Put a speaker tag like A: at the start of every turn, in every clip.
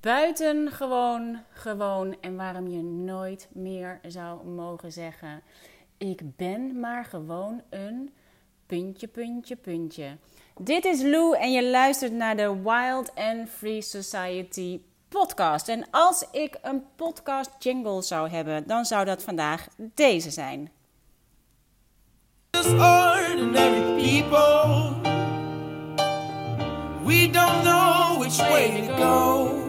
A: buitengewoon gewoon en waarom je nooit meer zou mogen zeggen: Ik ben maar gewoon een puntje, puntje, puntje. Dit is Lou en je luistert naar de Wild and Free Society podcast. En als ik een podcast jingle zou hebben, dan zou dat vandaag deze zijn. ordinary people. We don't know which way to go.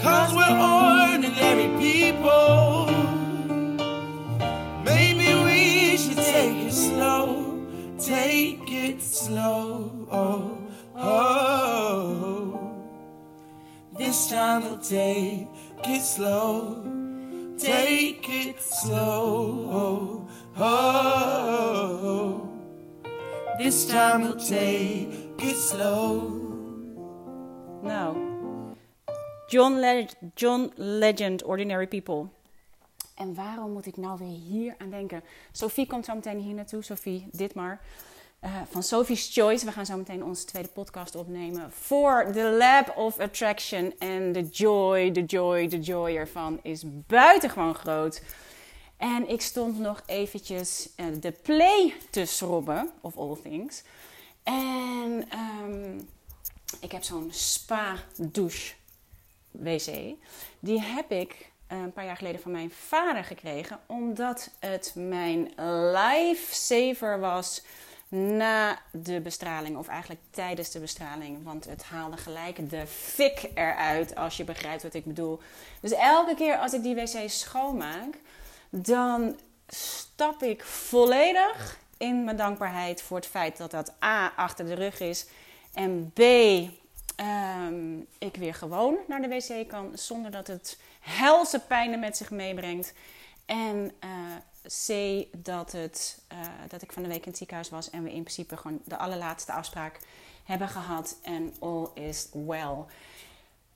A: Cause we're ordinary people. Maybe we should take it slow. Take it slow. Oh, oh. This time we'll take it slow. Take it slow. Oh, oh. This time we'll take it slow. Nou, John, John Legend, Ordinary People. En waarom moet ik nou weer hier aan denken? Sophie komt zo meteen hier naartoe. Sophie Ditmar. Uh, van Sophie's Choice. We gaan zo meteen onze tweede podcast opnemen. Voor The Lab of Attraction. En de joy, de joy, de joy ervan is buitengewoon groot. En ik stond nog eventjes uh, de play te schrobben, of all things. En um, ik heb zo'n spa-douche wc. Die heb ik eh, een paar jaar geleden van mijn vader gekregen. Omdat het mijn lifesaver was na de bestraling. Of eigenlijk tijdens de bestraling. Want het haalde gelijk de fik eruit. Als je begrijpt wat ik bedoel. Dus elke keer als ik die wc schoonmaak. Dan stap ik volledig in mijn dankbaarheid voor het feit dat dat A achter de rug is. En B um, ik weer gewoon naar de wc kan zonder dat het helse pijnen met zich meebrengt. En uh, C, dat, het, uh, dat ik van de week in het ziekenhuis was en we in principe gewoon de allerlaatste afspraak hebben gehad en all is well.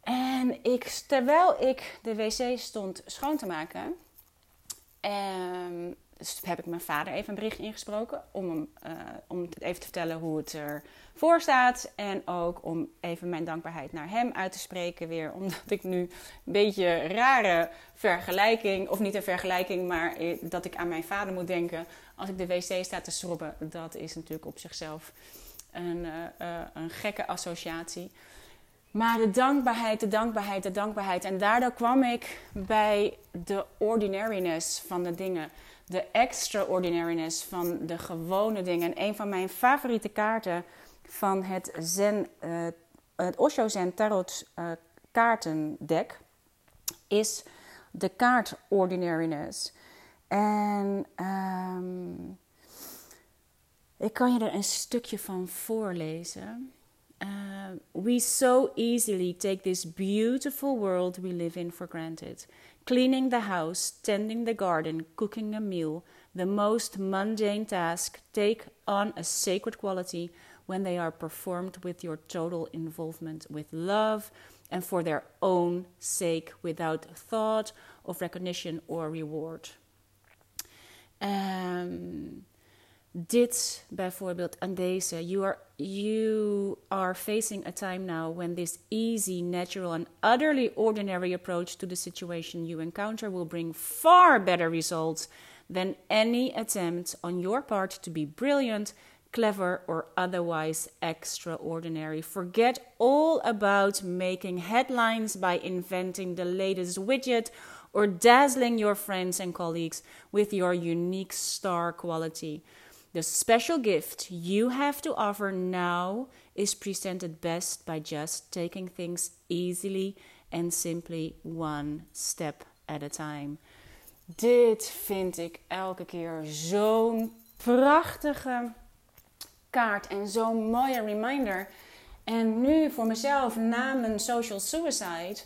A: En ik, terwijl ik de wc stond schoon te maken, um, dus heb ik mijn vader even een bericht ingesproken om, hem, uh, om even te vertellen hoe het ervoor staat. En ook om even mijn dankbaarheid naar hem uit te spreken weer. Omdat ik nu een beetje rare vergelijking, of niet een vergelijking, maar dat ik aan mijn vader moet denken als ik de wc sta te schrobben. Dat is natuurlijk op zichzelf een, uh, uh, een gekke associatie. Maar de dankbaarheid, de dankbaarheid, de dankbaarheid. En daardoor kwam ik bij de ordinariness van de dingen de extraordinariness van de gewone dingen. En een van mijn favoriete kaarten van het Zen, uh, het Osho Zen Tarot uh, kaartendek is de kaart Ordinariness. En um, ik kan je er een stukje van voorlezen. Uh, we so easily take this beautiful world we live in for granted. Cleaning the house, tending the garden, cooking a meal, the most mundane tasks take on a sacred quality when they are performed with your total involvement, with love, and for their own sake, without thought of recognition or reward. Um, dit bijvoorbeeld aan deze. You are, you are facing a time now when this easy, natural, and utterly ordinary approach to the situation you encounter will bring far better results than any attempt on your part to be brilliant, clever, or otherwise extraordinary. Forget all about making headlines by inventing the latest widget or dazzling your friends and colleagues with your unique star quality. The special gift you have to offer now is presented best by just taking things easily and simply one step at a time. Dit vind ik elke keer zo'n prachtige kaart en zo'n mooie reminder. En nu voor mezelf na mijn social suicide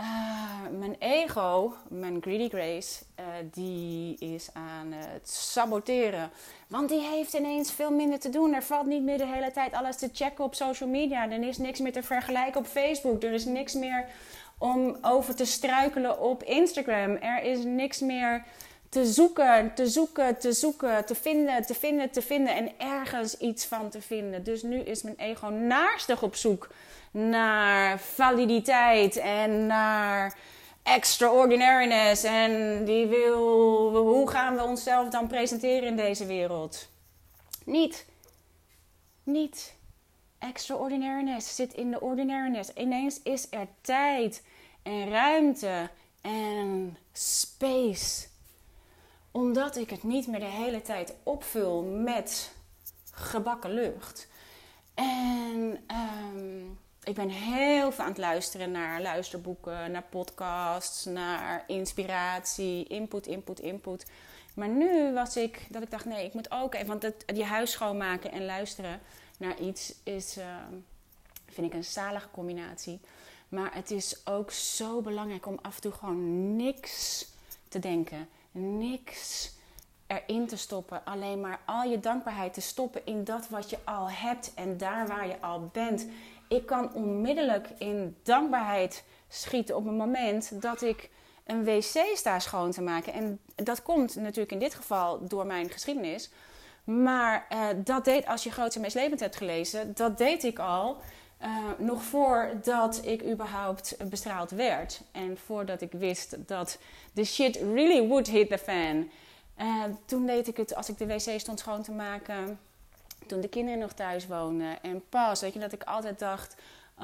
A: uh, mijn ego, mijn greedy grace, uh, die is aan het saboteren. Want die heeft ineens veel minder te doen. Er valt niet meer de hele tijd alles te checken op social media. Er is niks meer te vergelijken op Facebook. Er is niks meer om over te struikelen op Instagram. Er is niks meer te zoeken, te zoeken, te zoeken, te vinden, te vinden, te vinden en ergens iets van te vinden. Dus nu is mijn ego naarstig op zoek naar validiteit en naar extraordinariness. En die wil, hoe gaan we onszelf dan presenteren in deze wereld? Niet. Niet. Extraordinariness zit in de ordinariness. Ineens is er tijd en ruimte en space. Omdat ik het niet meer de hele tijd opvul met gebakken lucht. En ehm, ik ben heel veel aan het luisteren naar luisterboeken, naar podcasts, naar inspiratie, input, input, input. Maar nu was ik dat ik dacht, nee, ik moet ook even, want het, die huis schoonmaken en luisteren naar iets is, ehm, vind ik een zalige combinatie. Maar het is ook zo belangrijk om af en toe gewoon niks te denken. Niks erin te stoppen. Alleen maar al je dankbaarheid te stoppen in dat wat je al hebt en daar waar je al bent. Ik kan onmiddellijk in dankbaarheid schieten op het moment dat ik een wc sta schoon te maken. En dat komt natuurlijk in dit geval door mijn geschiedenis. Maar uh, dat deed, als je Grootste Meeslevend hebt gelezen, dat deed ik al uh, nog voordat ik überhaupt bestraald werd. En voordat ik wist dat the shit really would hit the fan. Uh, toen deed ik het als ik de wc stond schoon te maken. Toen de kinderen nog thuis woonden. En pas, weet je, dat ik altijd dacht...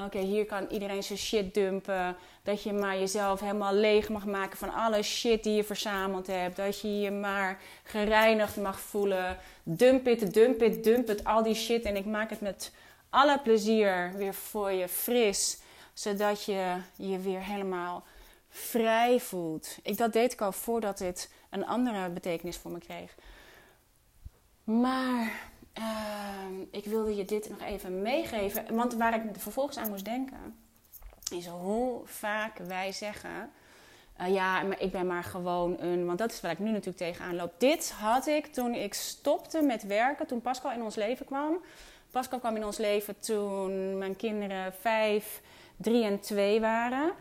A: Oké, hier kan iedereen zijn shit dumpen. Dat je maar jezelf helemaal leeg mag maken van alle shit die je verzameld hebt. Dat je je maar gereinigd mag voelen. Dump it, dump it, dump it, al die shit. En ik maak het met alle plezier weer voor je fris. Zodat je je weer helemaal vrij voelt. Ik, dat deed ik al voordat dit een andere betekenis voor me kreeg. Maar uh, ik wilde je dit nog even meegeven. Want waar ik vervolgens aan moest denken, is hoe vaak wij zeggen. Uh, ja, maar ik ben maar gewoon een. Want dat is waar ik nu natuurlijk tegenaan loop. Dit had ik toen ik stopte met werken, toen Pascal in ons leven kwam. Pascal kwam in ons leven toen mijn kinderen vijf, drie en twee waren.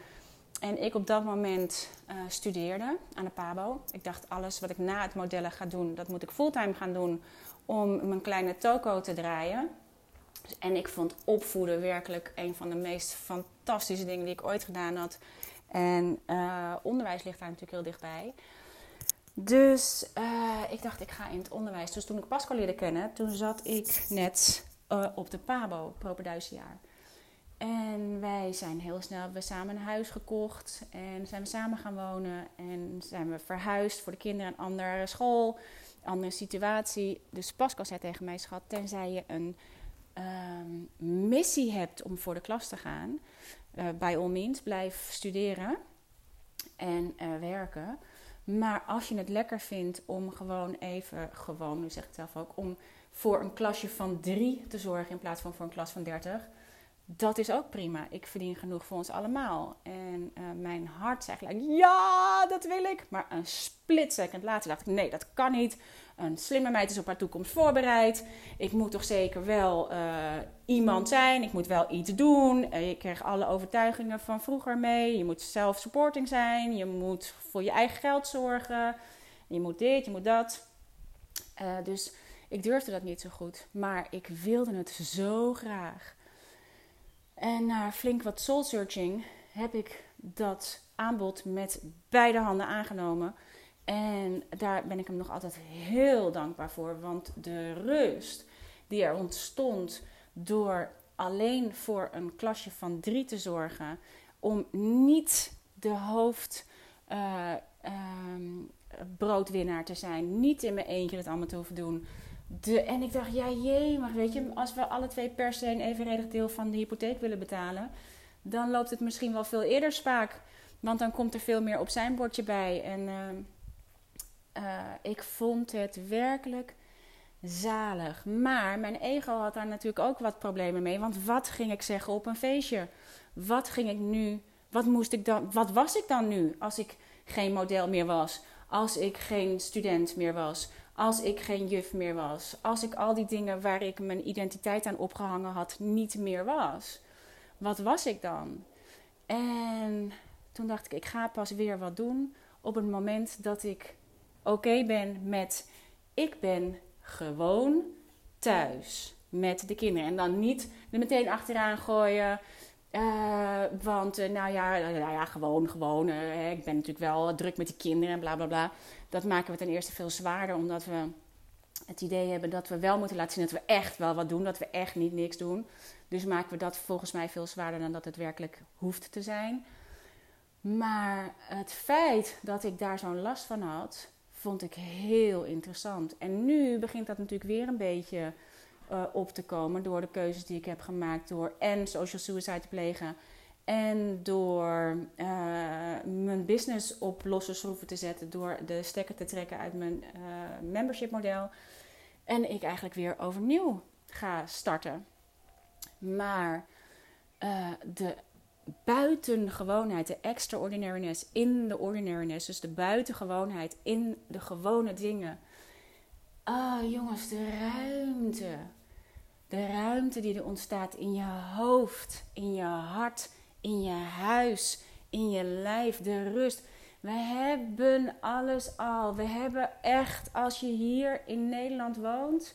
A: En ik op dat moment uh, studeerde aan de PABO. Ik dacht, alles wat ik na het modellen ga doen, dat moet ik fulltime gaan doen om mijn kleine toko te draaien. En ik vond opvoeden werkelijk een van de meest fantastische dingen die ik ooit gedaan had. En uh, onderwijs ligt daar natuurlijk heel dichtbij. Dus uh, ik dacht, ik ga in het onderwijs. Dus toen ik Pascal leerde kennen, toen zat ik net uh, op de PABO, propenduizenjaar. En wij zijn heel snel we samen een huis gekocht en zijn we samen gaan wonen en zijn we verhuisd voor de kinderen een andere school andere situatie. Dus Pascal zei tegen mij, schat, tenzij je een um, missie hebt om voor de klas te gaan, uh, bij all means, blijf studeren en uh, werken. Maar als je het lekker vindt om gewoon even, gewoon, nu zeg ik het zelf ook, om voor een klasje van drie te zorgen in plaats van voor een klas van dertig dat is ook prima. Ik verdien genoeg voor ons allemaal. En uh, mijn hart zei gelijk, ja, dat wil ik. Maar een split second later dacht ik, nee, dat kan niet. Een slimme meid is op haar toekomst voorbereid. Ik moet toch zeker wel uh, iemand zijn. Ik moet wel iets doen. Uh, je krijgt alle overtuigingen van vroeger mee. Je moet self-supporting zijn. Je moet voor je eigen geld zorgen. Je moet dit, je moet dat. dus ik durfde dat niet zo goed. Maar ik wilde het zo graag. En na flink wat soul searching heb ik dat aanbod met beide handen aangenomen. En daar ben ik hem nog altijd heel dankbaar voor. Want de rust die er ontstond door alleen voor een klasje van drie te zorgen. Om niet de hoofd. Uh, broodwinnaar te zijn. Niet in mijn eentje het allemaal te hoeven doen. De, en ik dacht, ja jee, maar weet je, als we alle twee per se een evenredig deel van de hypotheek willen betalen, dan loopt het misschien wel veel eerder spaak. Want dan komt er veel meer op zijn bordje bij. En uh, uh, ik vond het werkelijk zalig. Maar mijn ego had daar natuurlijk ook wat problemen mee. Want wat ging ik zeggen op een feestje? Wat ging ik nu? Wat moest ik dan? Wat was ik dan nu als ik geen model meer was? Als ik geen student meer was? Als ik geen juf meer was. Als ik al die dingen waar ik mijn identiteit aan opgehangen had niet meer was. Wat was ik dan? En toen dacht ik, ik ga pas weer wat doen op het moment dat ik oké ben met ik ben gewoon thuis met de kinderen. En dan niet er meteen achteraan gooien. Uh, want uh, nou, ja, nou ja, gewoon, gewoon. Ik ben natuurlijk wel druk met de kinderen en bla bla bla. Dat maken we ten eerste veel zwaarder, omdat we het idee hebben dat we wel moeten laten zien dat we echt wel wat doen, dat we echt niet niks doen. Dus maken we dat volgens mij veel zwaarder dan dat het werkelijk hoeft te zijn. Maar het feit dat ik daar zo'n last van had, vond ik heel interessant. En nu begint dat natuurlijk weer een beetje uh, op te komen door de keuzes die ik heb gemaakt door en social suicide te plegen en door uh, mijn business op losse schroeven te zetten, door de stekker te trekken uit mijn uh, membership model. En ik eigenlijk weer overnieuw ga starten. Maar de buitengewoonheid, de extraordinariness in de ordinariness, dus de buitengewoonheid in de gewone dingen. Ah, oh, jongens, de ruimte. De ruimte die er ontstaat in je hoofd, in je hart, in je huis, in je lijf, de rust. We hebben alles al. We hebben echt, als je hier in Nederland woont,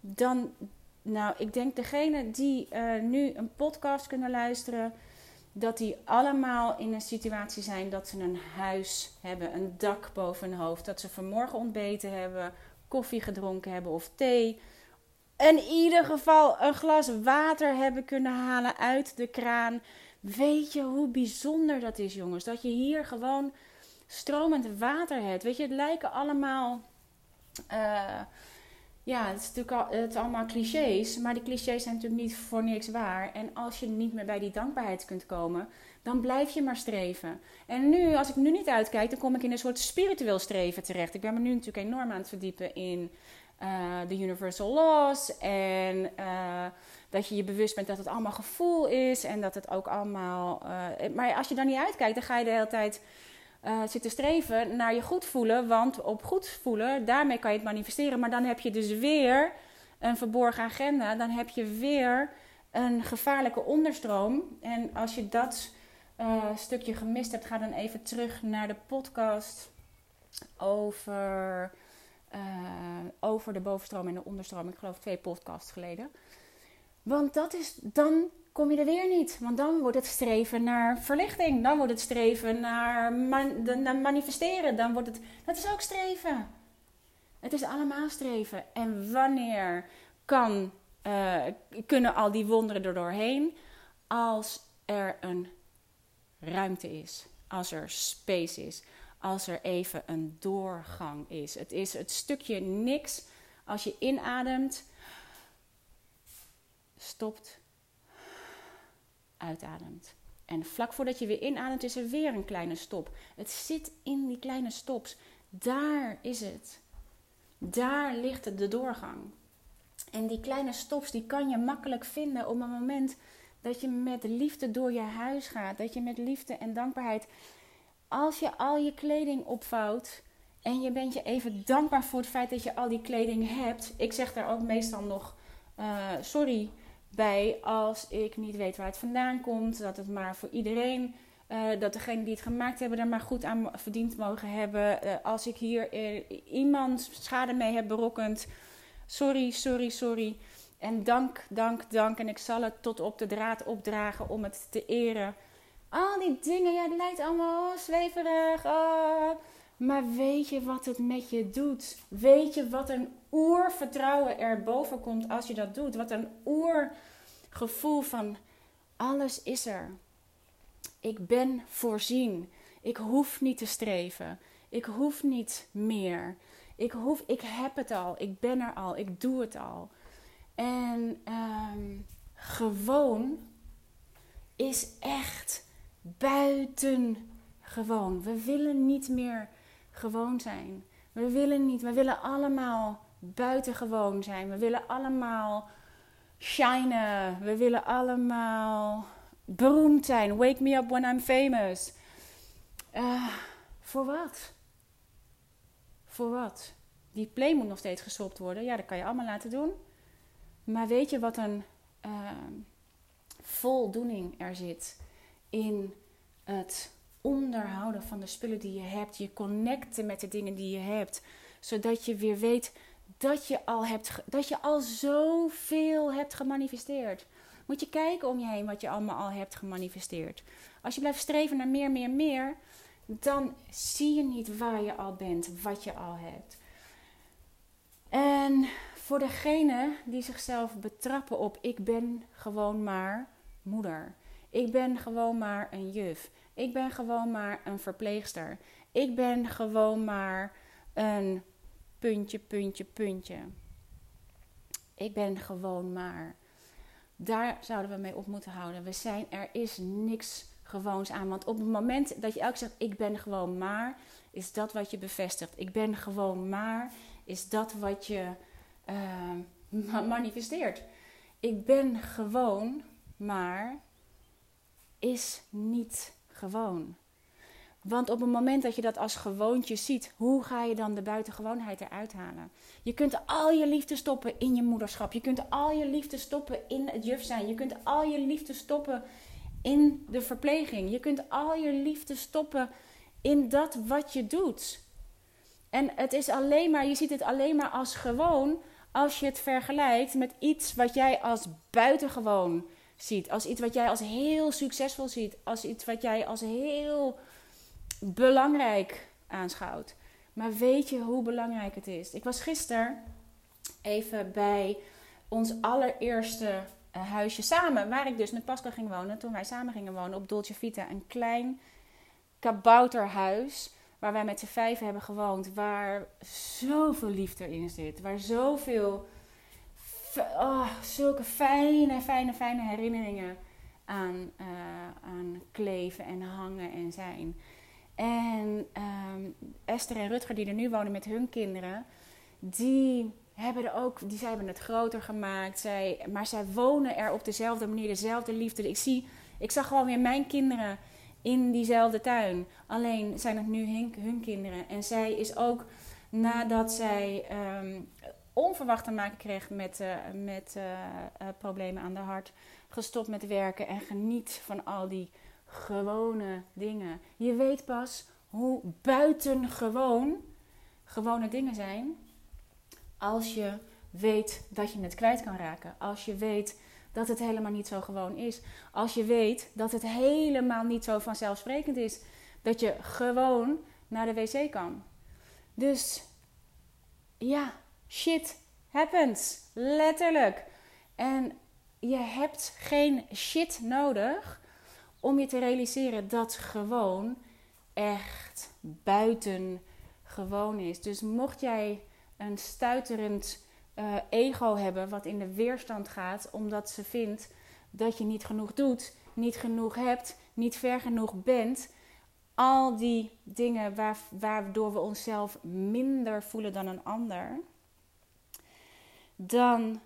A: dan, nou, ik denk degene die uh, nu een podcast kunnen luisteren, dat die allemaal in een situatie zijn dat ze een huis hebben, een dak boven hun hoofd, dat ze vanmorgen ontbeten hebben, koffie gedronken hebben of thee. In ieder geval een glas water hebben kunnen halen uit de kraan. Weet je hoe bijzonder dat is, jongens? Dat je hier gewoon stromend water hebt. Weet je, het lijken allemaal. Uh, ja, het is natuurlijk al, het allemaal clichés. Maar die clichés zijn natuurlijk niet voor niks waar. En als je niet meer bij die dankbaarheid kunt komen, dan blijf je maar streven. En nu, als ik nu niet uitkijk, dan kom ik in een soort spiritueel streven terecht. Ik ben me nu natuurlijk enorm aan het verdiepen in uh, de universal laws. En uh, dat je je bewust bent dat het allemaal gevoel is. En dat het ook allemaal. Uh, maar als je dan niet uitkijkt, dan ga je de hele tijd zitten streven naar je goed voelen. Want op goed voelen, daarmee kan je het manifesteren. Maar dan heb je dus weer een verborgen agenda. Dan heb je weer een gevaarlijke onderstroom. En als je dat stukje gemist hebt, ga dan even terug naar de podcast over, uh, over de bovenstroom en de onderstroom. Ik geloof twee podcasts geleden. Want dat is, dan kom je er weer niet. Want dan wordt het streven naar verlichting. Dan wordt het streven naar, man, naar manifesteren. Dan wordt het, dat is ook streven. Het is allemaal streven. En wanneer kan, uh, kunnen al die wonderen er doorheen? Als er een ruimte is. Als er space is. Als er even een doorgang is. Het is het stukje niks. Als je inademt, stopt, uitademt. En vlak voordat je weer inademt, is er weer een kleine stop. Het zit in die kleine stops. Daar is het. Daar ligt de doorgang. En die kleine stops, die kan je makkelijk vinden op het moment dat je met liefde door je huis gaat. Dat je met liefde en dankbaarheid, als je al je kleding opvouwt en je bent je even dankbaar voor het feit dat je al die kleding hebt. Ik zeg daar ook meestal nog, uh, sorry, bij als ik niet weet waar het vandaan komt. Dat het maar voor iedereen, uh, dat degenen die het gemaakt hebben, er maar goed aan verdiend mogen hebben. Uh, als ik hier iemand schade mee heb berokkend, sorry, sorry, sorry. En dank, dank, dank. En ik zal het tot op de draad opdragen om het te eren. Al die dingen, ja, het lijkt allemaal zweverig. Oh. Maar weet je wat het met je doet? Weet je wat een oervertrouwen er boven komt als je dat doet? Wat een oergevoel van alles is er. Ik ben voorzien. Ik hoef niet te streven. Ik hoef niet meer. Ik, hoef, ik heb het al. Ik ben er al. Ik doe het al. En um, gewoon is echt buitengewoon. We willen niet meer gewoon zijn. We willen niet, we willen allemaal buitengewoon zijn. We willen allemaal shinen. We willen allemaal beroemd zijn. Wake me up when I'm famous. Uh, voor wat? Voor wat? Die play moet nog steeds gestopt worden. Ja, dat kan je allemaal laten doen. Maar weet je wat een uh, voldoening er zit in het onderhouden van de spullen die je hebt. Je connecten met de dingen die je hebt. Zodat je weer weet dat je al, hebt, dat je al zoveel hebt gemanifesteerd. Moet je kijken om je heen wat je allemaal al hebt gemanifesteerd. Als je blijft streven naar meer, meer, meer, dan zie je niet waar je al bent, wat je al hebt. En voor degene die zichzelf betrappen op ik ben gewoon maar moeder. Ik ben gewoon maar een juf. Ik ben gewoon maar een verpleegster. Ik ben gewoon maar een puntje, puntje, puntje. Ik ben gewoon maar. Daar zouden we mee op moeten houden. We zijn, er is niks gewoons aan. Want op het moment dat je elke zegt, ik ben gewoon maar, is dat wat je bevestigt. Ik ben gewoon maar, is dat wat je uh, manifesteert. Ik ben gewoon maar, is niet gewoon. Want op het moment dat je dat als gewoontje ziet, hoe ga je dan de buitengewoonheid eruit halen? Je kunt al je liefde stoppen in je moederschap. Je kunt al je liefde stoppen in het juf zijn. Je kunt al je liefde stoppen in de verpleging. Je kunt al je liefde stoppen in dat wat je doet. En het is alleen maar, je ziet het alleen maar als gewoon als je het vergelijkt met iets wat jij als buitengewoon ziet. Als iets wat jij als heel succesvol ziet. Als iets wat jij als heel belangrijk aanschouwt. Maar weet je hoe belangrijk het is? Ik was gisteren even bij ons allereerste eh, huisje samen, waar ik dus met Pascal ging wonen. Toen wij samen gingen wonen op Dolce Vita. Een klein kabouterhuis waar wij met z'n vijf hebben gewoond. Waar zoveel liefde in zit. Waar zoveel, oh, zulke fijne, fijne, fijne herinneringen aan, uh, aan kleven en hangen en zijn. En um, Esther en Rutger, die er nu wonen met hun kinderen, die hebben er ook, die, zij hebben het groter gemaakt. Zij, maar zij wonen er op dezelfde manier, dezelfde liefde. Ik, zie, ik zag gewoon weer mijn kinderen in diezelfde tuin. Alleen zijn het nu hun, kinderen. En zij is ook, nadat zij um, onverwacht te maken kreeg met, uh, met uh, uh, problemen aan de hart, gestopt met werken en geniet van al die gewone dingen. Je weet pas hoe buitengewoon gewone dingen zijn als je weet dat je het kwijt kan raken. Als je weet dat het helemaal niet zo gewoon is. Als je weet dat het helemaal niet zo vanzelfsprekend is dat je gewoon naar de wc kan. Dus ja, shit happens. Letterlijk. En je hebt geen shit nodig om je te realiseren dat gewoon echt buiten gewoon is. Dus mocht jij een stuiterend uh, ego hebben wat in de weerstand gaat omdat ze vindt dat je niet genoeg doet, niet genoeg hebt, niet ver genoeg bent. Al die dingen waar, waardoor we onszelf minder voelen dan een ander. Dan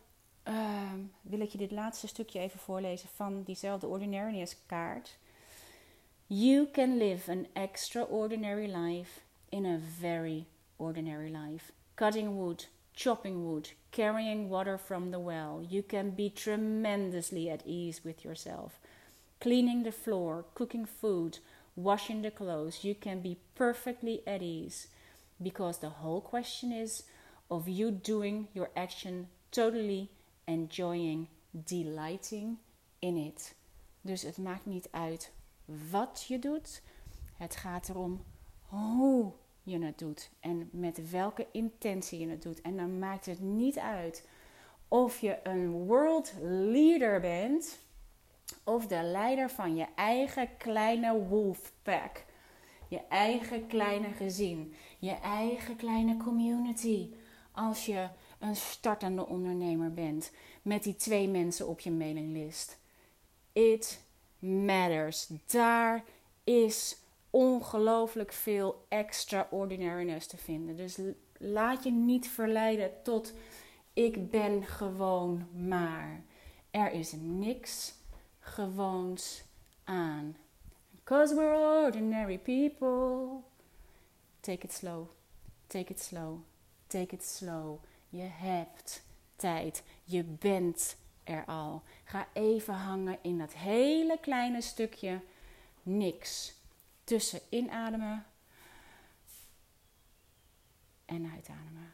A: uh, wil ik je dit laatste stukje even voorlezen van diezelfde Ordinariness kaart. You can live an extraordinary life in a very ordinary life. Cutting wood, chopping wood, carrying water from the well. You can be tremendously at ease with yourself. Cleaning the floor, cooking food, washing the clothes. You can be perfectly at ease because the whole question is of you doing your action totally enjoying, delighting in it. Dus het maakt niet uit wat je doet. Het gaat erom hoe je het doet en met welke intentie je het doet. En dan maakt het niet uit of je een world leader bent of de leider van je eigen kleine wolfpack. Je eigen kleine gezin, je eigen kleine community. Als je een startende ondernemer bent met die twee mensen op je mailinglist. It matters. Daar is ongelooflijk veel extraordinariness te vinden. Dus laat je niet verleiden tot ik ben gewoon maar. Er is niks gewoons aan. Because we're ordinary people. Take it slow. Take it slow. Take it slow. Je hebt tijd. Je bent er al. Ga even hangen in dat hele kleine stukje niks tussen inademen en uitademen.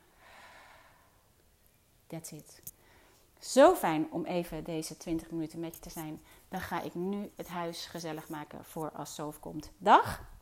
A: That's it. Zo fijn om even deze 20 minuten met je te zijn. Dan ga ik nu het huis gezellig maken voor als Sof komt. Dag!